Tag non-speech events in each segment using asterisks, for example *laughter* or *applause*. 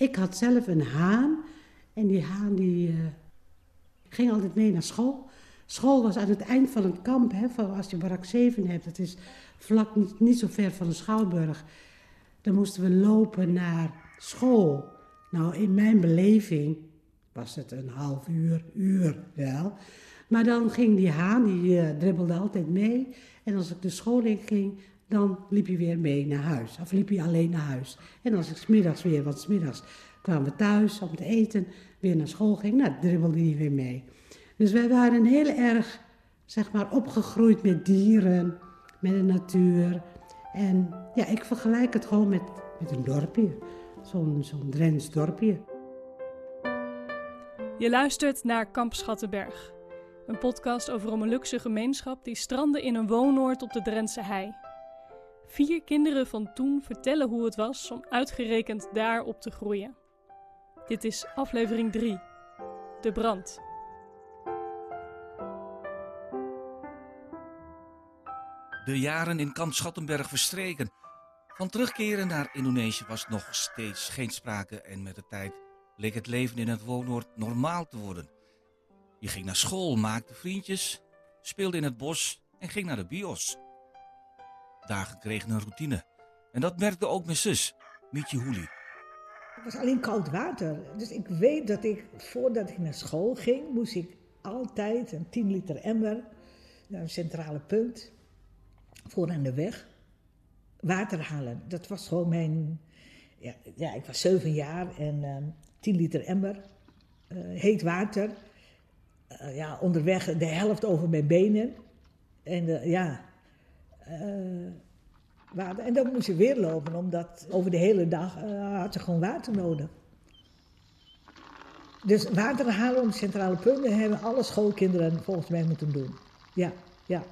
Ik had zelf een haan en die haan die uh, ging altijd mee naar school. School was aan het eind van het kamp, hè, van als je barak 7 hebt. Dat is vlak niet, zo ver van de Schouwburg. Dan moesten we lopen naar school. Nou, in mijn beleving was het een half uur, uur wel. Maar dan ging die haan, die uh, dribbelde altijd mee. En als ik de school in ging, dan liep hij weer mee naar huis. Of liep hij alleen naar huis. En als ik smiddags weer, want smiddags kwamen we thuis om te eten, weer naar school ging, nou, dribbelde hij weer mee. Dus wij waren heel erg, zeg maar, opgegroeid met dieren, met de natuur. En ja, ik vergelijk het gewoon met, met een dorpje. Zo'n zo'n Drents dorpje. Je luistert naar Kamp Schattenberg. Een podcast over een Molukse gemeenschap die strandde in een woonoord op de Drentse hei. Vier kinderen van toen vertellen hoe het was om uitgerekend daar op te groeien. Dit is aflevering 3. De brand. De jaren in kamp Schattenberg verstreken. Van terugkeren naar Indonesië was nog steeds geen sprake en met de tijd leek het leven in het woonoord normaal te worden. Je ging naar school, maakte vriendjes, speelde in het bos en ging naar de bios. Dagen kregen een routine. En dat merkte ook mijn zus, Mietje Hoelie. Het was alleen koud water. Dus ik weet dat ik, voordat ik naar school ging, moest ik altijd een 10 liter emmer naar een centrale punt, voor aan de weg, water halen. Dat was gewoon mijn, ja, ja ik was 7 jaar en uh, ehm, 10 liter emmer, uh, heet water. Uh, ja, onderweg de helft over mijn benen. En ja, uh, water. En dan moest je weer lopen, omdat over de hele dag uh, had je gewoon water nodig. Dus water halen om centrale punten hebben alle schoolkinderen volgens mij moeten doen. Ja, ja.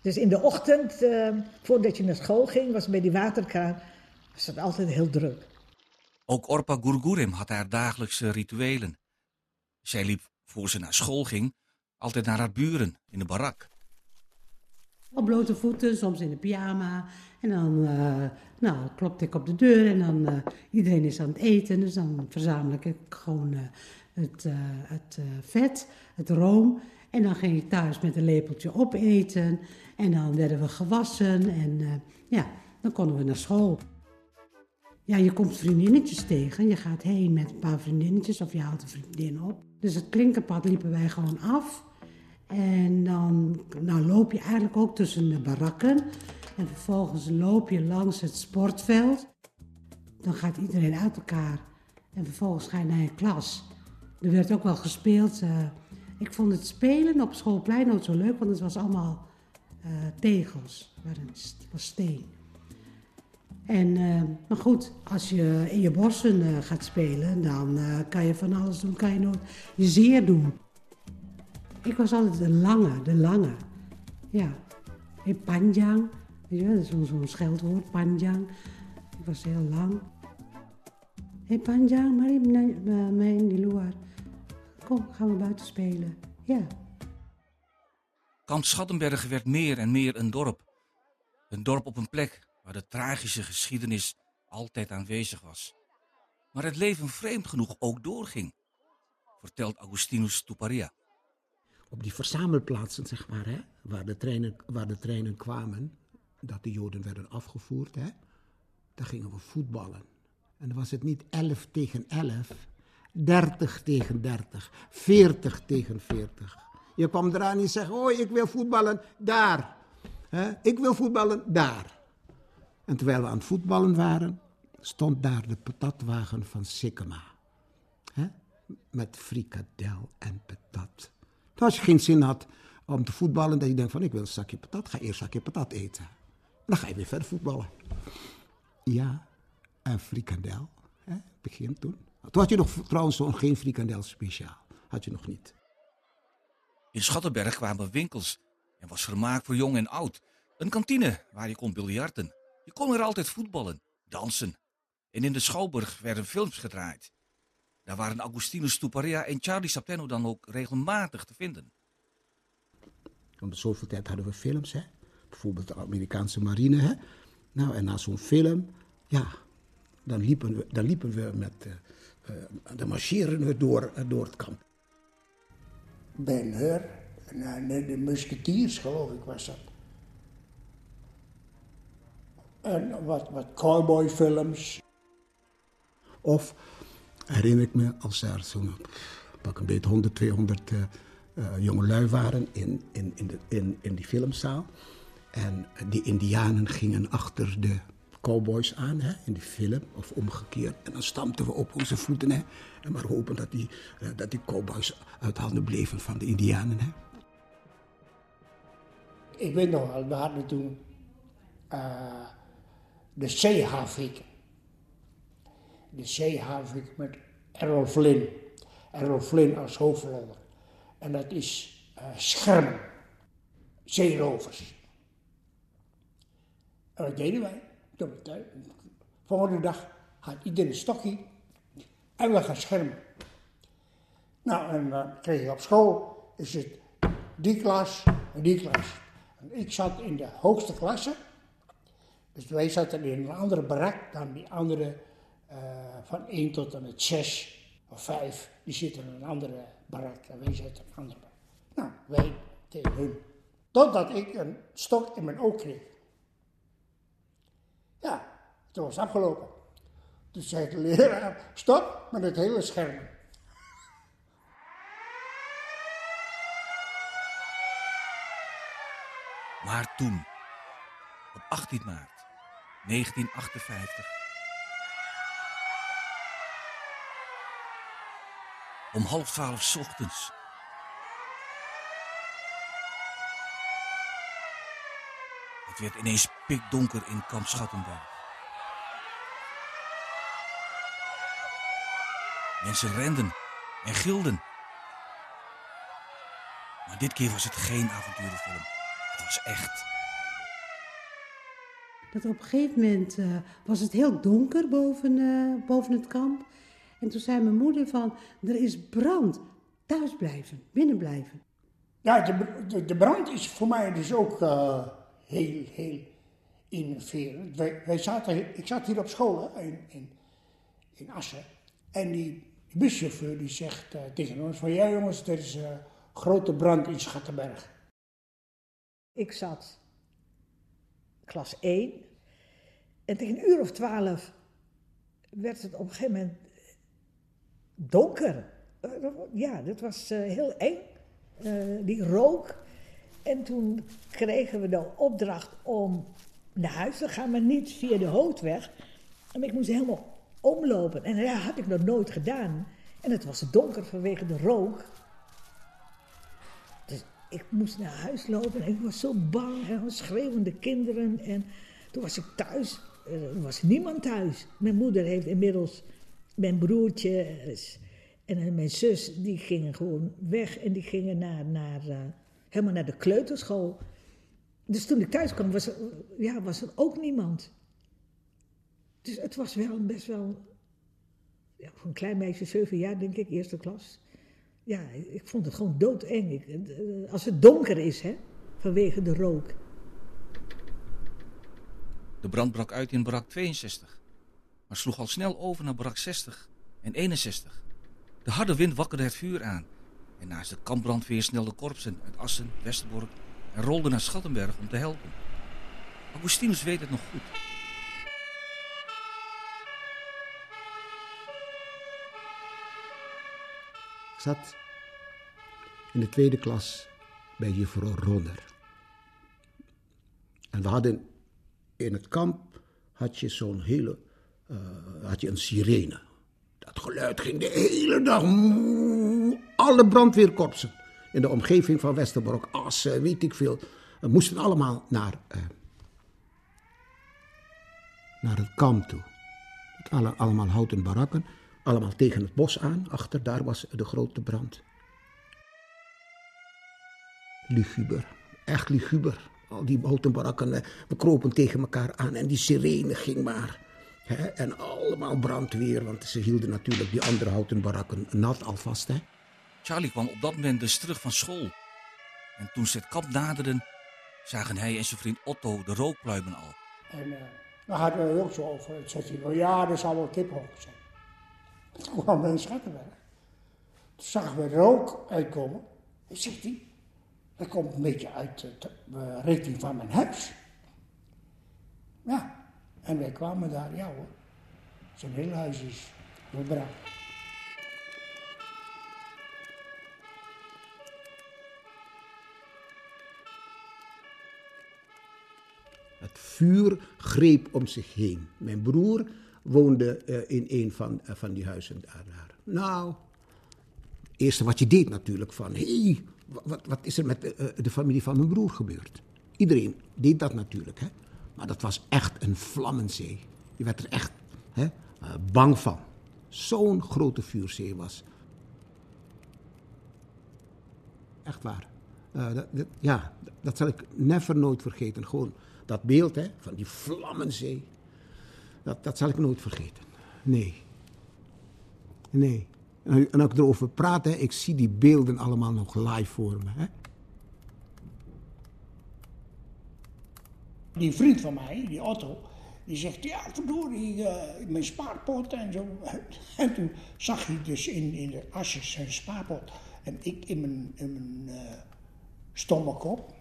Dus in de ochtend, uh, voordat je naar school ging, was bij die waterkraan was het altijd heel druk. Ook Orpa Gurgurim had haar dagelijkse rituelen. Zij liep, voor ze naar school ging, altijd naar haar buren in de barak. Op blote voeten, soms in de pyjama. En dan uh, nou, klopte ik op de deur en dan uh, iedereen is aan het eten. Dus dan verzamel ik gewoon uh, het, het vet, het room. En dan ging ik thuis met een lepeltje opeten. En dan werden we gewassen en ja, dan konden we naar school. Ja, je komt vriendinnetjes tegen. Je gaat heen met een paar vriendinnetjes of je haalt een vriendin op. Dus het klinkerpad liepen wij gewoon af. En dan nou, loop je eigenlijk ook tussen de barakken. En vervolgens loop je langs het sportveld. Dan gaat iedereen uit elkaar. En vervolgens ga je naar je klas. Er werd ook wel gespeeld. Uh, ik vond het spelen op schoolplein nooit zo leuk, want het was allemaal uh, tegels. Het was steen. En, uh, maar goed, als je in je borsten gaat spelen, dan kan je van alles doen. Kan je nooit je zeer doen. Ik was altijd de lange, de lange. Ja. Hey, panjang. Weet je dat is zo'n scheldwoord, panjang. Ik was heel lang. Hey panjang, mari mij in die luar. Kom, gaan we buiten spelen. Ja. Kamp Schattenberg werd meer en meer een dorp. Een dorp op een plek waar de tragische geschiedenis altijd aanwezig was. Maar het leven vreemd genoeg ook doorging, vertelt Augustinus Tuparia op die verzamelplaatsen, zeg maar, hè, waar, de treinen, waar de treinen kwamen, dat de Joden werden afgevoerd, hè, daar gingen we voetballen. En dan was het niet 11 tegen 11, 30 tegen 30, 40 tegen 40. Je kwam eraan en zegt, oh, ik wil voetballen daar. Hè, ik wil voetballen daar. En terwijl we aan het voetballen waren, stond daar de patatwagen van Sikkema. Met frikadel en patat. Als je geen zin had om te voetballen, dat je denkt van ik wil een zakje patat, ga eerst een zakje patat eten. Dan ga je weer verder voetballen. Ja, een frikandel, hè, begin toen. Toen had je nog trouwens nog geen frikandel speciaal, had je nog niet. In Schattenberg kwamen winkels en was vermaak voor jong en oud. Een kantine waar je kon biljarten. Je kon er altijd voetballen, dansen. En in de Schouwburg werden films gedraaid. Daar waren Augustinus Tuparia en Charlie Sapeno dan ook regelmatig te vinden. Om zoveel tijd hadden we films, hè? bijvoorbeeld de Amerikaanse marine. Hè? Nou, en na zo'n film, ja, dan liepen we, dan liepen we met, uh, uh, dan marcheren we door, door het kamp. Ben Hur, de, de musketiers geloof ik was dat. En wat, wat cowboyfilms. Of herinner ik me als er zo'n pak een beetje 100, 200 uh, jongelui waren in, in, in, de, in, in die filmzaal. En die indianen gingen achter de cowboys aan hè, in die film, of omgekeerd. En dan stampten we op onze voeten. Hè, en maar hopen dat die, uh, dat die cowboys uit handen bleven van de indianen. Hè. Ik weet nog wel, we hadden toen uh, de zeehavik. De zeehavik met Errol Flynn. Errol Flynn als hoofdrol. En dat is uh, schermen. Zeerovers. En wat deden wij? De volgende dag had iedereen een stokje en we gaan schermen. Nou, en dan kreeg je op school, is het die klas en die klas. En ik zat in de hoogste klasse, dus wij zaten in een andere barak dan die andere van 1 tot en met 6 of 5. Die zitten in een andere barak en wij zitten in een andere barak. Nou, wij tegen hun. Totdat ik een stok in mijn oog kreeg. Ja, toen was het afgelopen. Toen zei de leraar, stop met het hele scherm. Maar toen, op 18 maart 1958, om half twaalf ochtends, Het werd ineens pikdonker in kamp Schattenberg. Mensen renden en gilden. Maar dit keer was het geen avonturenfilm. Het was echt. Dat op een gegeven moment uh, was het heel donker boven, uh, boven het kamp. En toen zei mijn moeder van, er is brand. Thuis blijven, binnen blijven. Ja, de, de, de brand is voor mij dus ook uh, heel, heel innoverend. Wij, wij zaten, ik zat hier op school hè, in, in, in Assen. En die buschauffeur die zegt uh, tegen ons van... Ja jongens, er is een grote brand in Schattenberg. Ik zat klas 1. En tegen een uur of twaalf werd het op een gegeven moment donker. Ja, dat was uh, heel eng. Uh, die rook. En toen kregen we de opdracht om naar huis te gaan, maar niet via de hoofdweg. En ik moest helemaal omlopen. En dat had ik nog nooit gedaan. En het was donker vanwege de rook. Dus ik moest naar huis lopen en ik was zo bang. En schreeuwende kinderen. En toen was ik thuis. Er was niemand thuis. Mijn moeder heeft inmiddels mijn broertje en mijn zus, die gingen gewoon weg. En die gingen naar, naar, uh, helemaal naar de kleuterschool. Dus toen ik thuis kwam, was er, ja, was er ook niemand. Dus het was wel best wel, ja, voor een klein meisje, zeven jaar denk ik, eerste klas. Ja, ik vond het gewoon doodeng. Ik, als het donker is, hè, vanwege de rook. De brand brak uit in barak 62, maar sloeg al snel over naar barak 60 en 61. De harde wind wakkerde het vuur aan en naast de kampbrandweer snelden korpsen uit Assen, Westerbork en rolden naar Schattenberg om te helpen. Augustinus weet het nog goed. Ik zat in de tweede klas bij juffrouw Ronner. En we hadden in het kamp had je zo'n hele, had je een sirene. Dat geluid ging de hele dag. Alle brandweerkorpsen in de omgeving van Westerbork, Assen, weet ik veel, moesten allemaal naar, uh, naar het kamp toe. Alle, allemaal houten barakken, allemaal tegen het bos aan. Achter daar was de grote brand. Luguber, echt luguber. Al die houten barakken, we kropen tegen elkaar aan en die sirene ging maar. Hè? En allemaal brandweer, want ze hielden natuurlijk die andere houten barakken nat alvast. Hè? Charlie kwam op dat moment dus terug van school. En toen ze het kamp naderden, zagen hij en zijn vriend Otto de rookpluimen al. En uh, Dan hadden we ook zo over. Het zegt hij, ja, dat zal wel kippenhok zijn. Toen kwam we in Schattenberg. Toen zagen we rook uitkomen. En zegt hij, dat komt een beetje uit de uh, richting van mijn huis. Ja, en wij kwamen daar, ja hoor. Zijn hele huis is. Het vuur greep om zich heen. Mijn broer woonde uh, in een van, uh, van die huizen daar. Nou, het eerste wat je deed natuurlijk van... hé, hey, wat, wat, is er met de, uh, de, familie van mijn broer gebeurd? Iedereen deed dat natuurlijk, hè. Maar dat was echt een vlammenzee. Je werd er echt hè, bang van. Zo'n grote vuurzee was. Echt waar. Dat, dat, ja, dat zal ik never nooit vergeten. Gewoon dat beeld hè, van die vlammenzee, dat, dat zal ik nooit vergeten. Nee. Nee. En, en als ik erover praat, hè, ik zie die beelden allemaal nog live voor me. Hè. Die vriend van mij, die Otto, die zegt, ja, verdorie, uh, mijn spaarpot en zo. *laughs* En toen zag hij dus in, in de asjes zijn spaarpot. En ik in mijn, in mijn uh, stomme kop.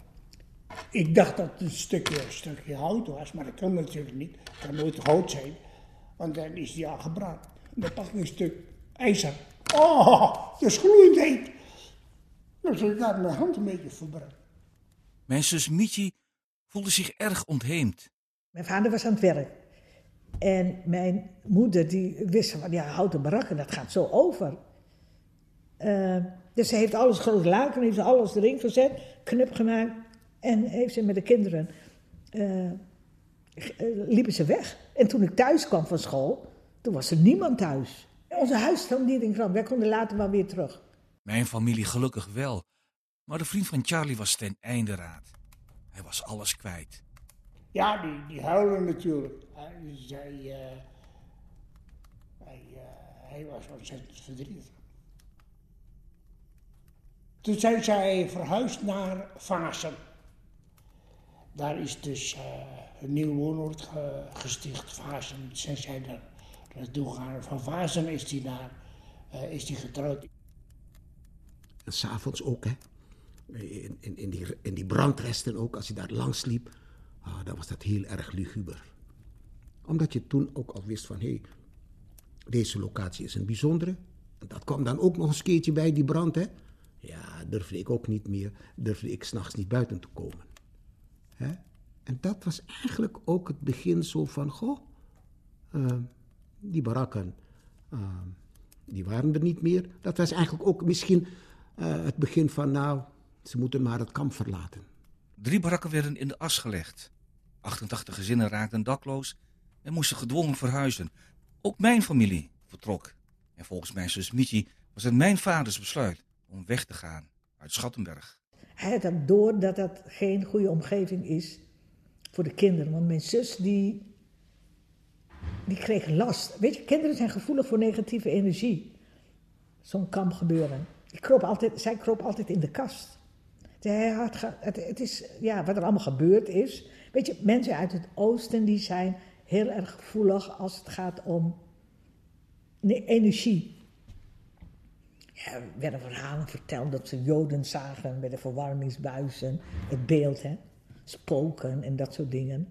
Ik dacht dat het een stukje, een stukje hout was, maar dat kan natuurlijk niet. Het kan nooit hout zijn, want dan is die al gebrand. Dan pak ik een stuk ijzer. Oh, dat is gloeiend heet. Dus ik had mijn hand een beetje verbrand. Mijn zus Mietje voelde zich erg ontheemd. Mijn vader was aan het werk. En mijn moeder die wist van, ja, houten barakken, dat gaat zo over. Uh, dus ze heeft alles groot laken, heeft alles erin gezet, knip gemaakt. En heeft ze met de kinderen, uh, liepen ze weg. En toen ik thuis kwam van school, toen was er niemand thuis. Onze huis stond niet in brand, wij konden later maar weer terug. Mijn familie gelukkig wel. Maar de vriend van Charlie was ten einde raad. Hij was alles kwijt. Ja, die, die huilen natuurlijk. Hij, hij, uh, hij, uh, hij was ontzettend verdrietig. Toen zijn zij verhuisd naar Vasen. Daar is dus uh, een nieuw woonoord ge, gesticht, Vazen. Zijn zij daar naartoe gegaan. Van Vazen is die, naar, uh, is die getrouwd. En s'avonds ook, hè. In, in, in, die, in die brandresten ook, als je daar langs liep, ah, dan was dat heel erg luguber. Omdat je toen ook al wist van, hé, hey, deze locatie is een bijzondere. Dat kwam dan ook nog eens een keertje bij, die brand, hè. Ja, durfde ik ook niet meer, durfde ik s'nachts niet buiten te komen. Hè? En dat was eigenlijk ook het begin zo van, goh, uh, die barakken, uh, die waren er niet meer. Dat was eigenlijk ook misschien uh, het begin van, nou, ze moeten maar het kamp verlaten. Drie barakken werden in de as gelegd. 88 gezinnen raakten dakloos en moesten gedwongen verhuizen. Ook mijn familie vertrok. En volgens mijn zus Mietje was het mijn vaders besluit om weg te gaan uit Schattenberg. Hij had dat door dat dat geen goede omgeving is voor de kinderen. Want mijn zus die, die kreeg last. Weet je, kinderen zijn gevoelig voor negatieve energie. Zo'n kamp gebeuren. Die kroop altijd, zij kroop altijd in de kast. Het, het is, ja, wat er allemaal gebeurd is. Weet je, mensen uit het oosten die zijn heel erg gevoelig als het gaat om energie. Ja, er werden verhalen verteld dat ze Joden zagen bij de verwarmingsbuizen. Het beeld, hè. Spoken en dat soort dingen.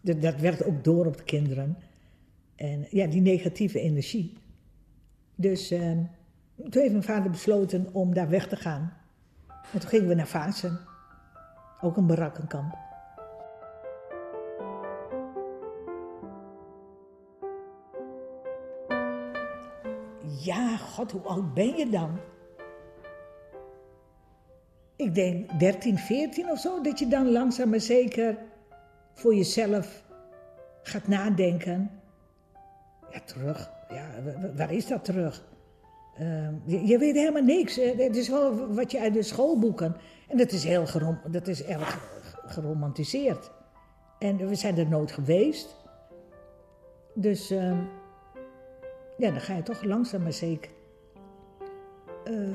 Dat, dat werd ook door op de kinderen. En ja, die negatieve energie. Dus uh, toen heeft mijn vader besloten om daar weg te gaan. En toen gingen we naar Vazen. Ook een barakkenkamp. Ja, god, hoe oud ben je dan? Ik denk 13, 14 of zo, dat je dan langzaam maar zeker voor jezelf gaat nadenken. Ja, terug. Ja, waar is dat terug? Uh, je, weet helemaal niks. Het is wel wat je uit de schoolboeken. En dat is, heel dat is erg geromantiseerd. En we zijn er nooit geweest. Dus uh, ja, dan ga je toch langzaam maar zeker uh,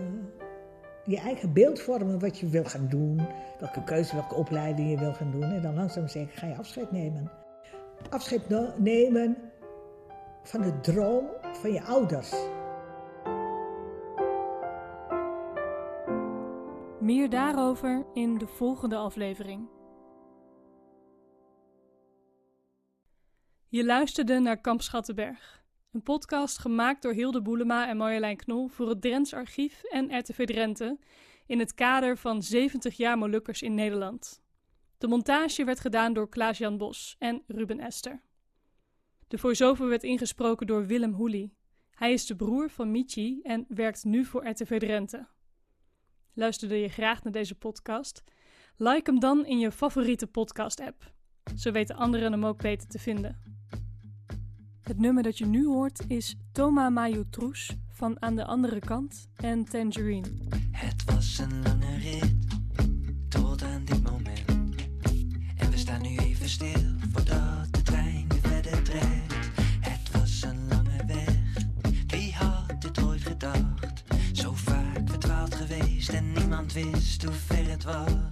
je eigen beeld vormen wat je wil gaan doen. Welke keuze, welke opleiding je wil gaan doen. En dan langzaam maar zeker ga je afscheid nemen. afscheid nemen van de droom van je ouders. Meer daarover in de volgende aflevering. Je luisterde naar Kamp Schattenberg, een podcast gemaakt door Hilde Boelema en Marjolein Knol voor het Drents Archief en RTV Drenthe in het kader van 70 jaar Molukkers in Nederland. De montage werd gedaan door Klaas-Jan Bos en Ruben Ester. De voice-over werd ingesproken door Willem Hoelie. Hij is de broer van Michi en werkt nu voor RTV Drenthe. Luisterde je graag naar deze podcast? Like hem dan in je favoriete podcast-app. Zo weten anderen hem ook beter te vinden. Het nummer dat je nu hoort is Toma Majutrus van Aan de Andere Kant en Tangerine. Het was een lange rit tot aan dit moment. En we staan nu even stil wist hoe ver het was.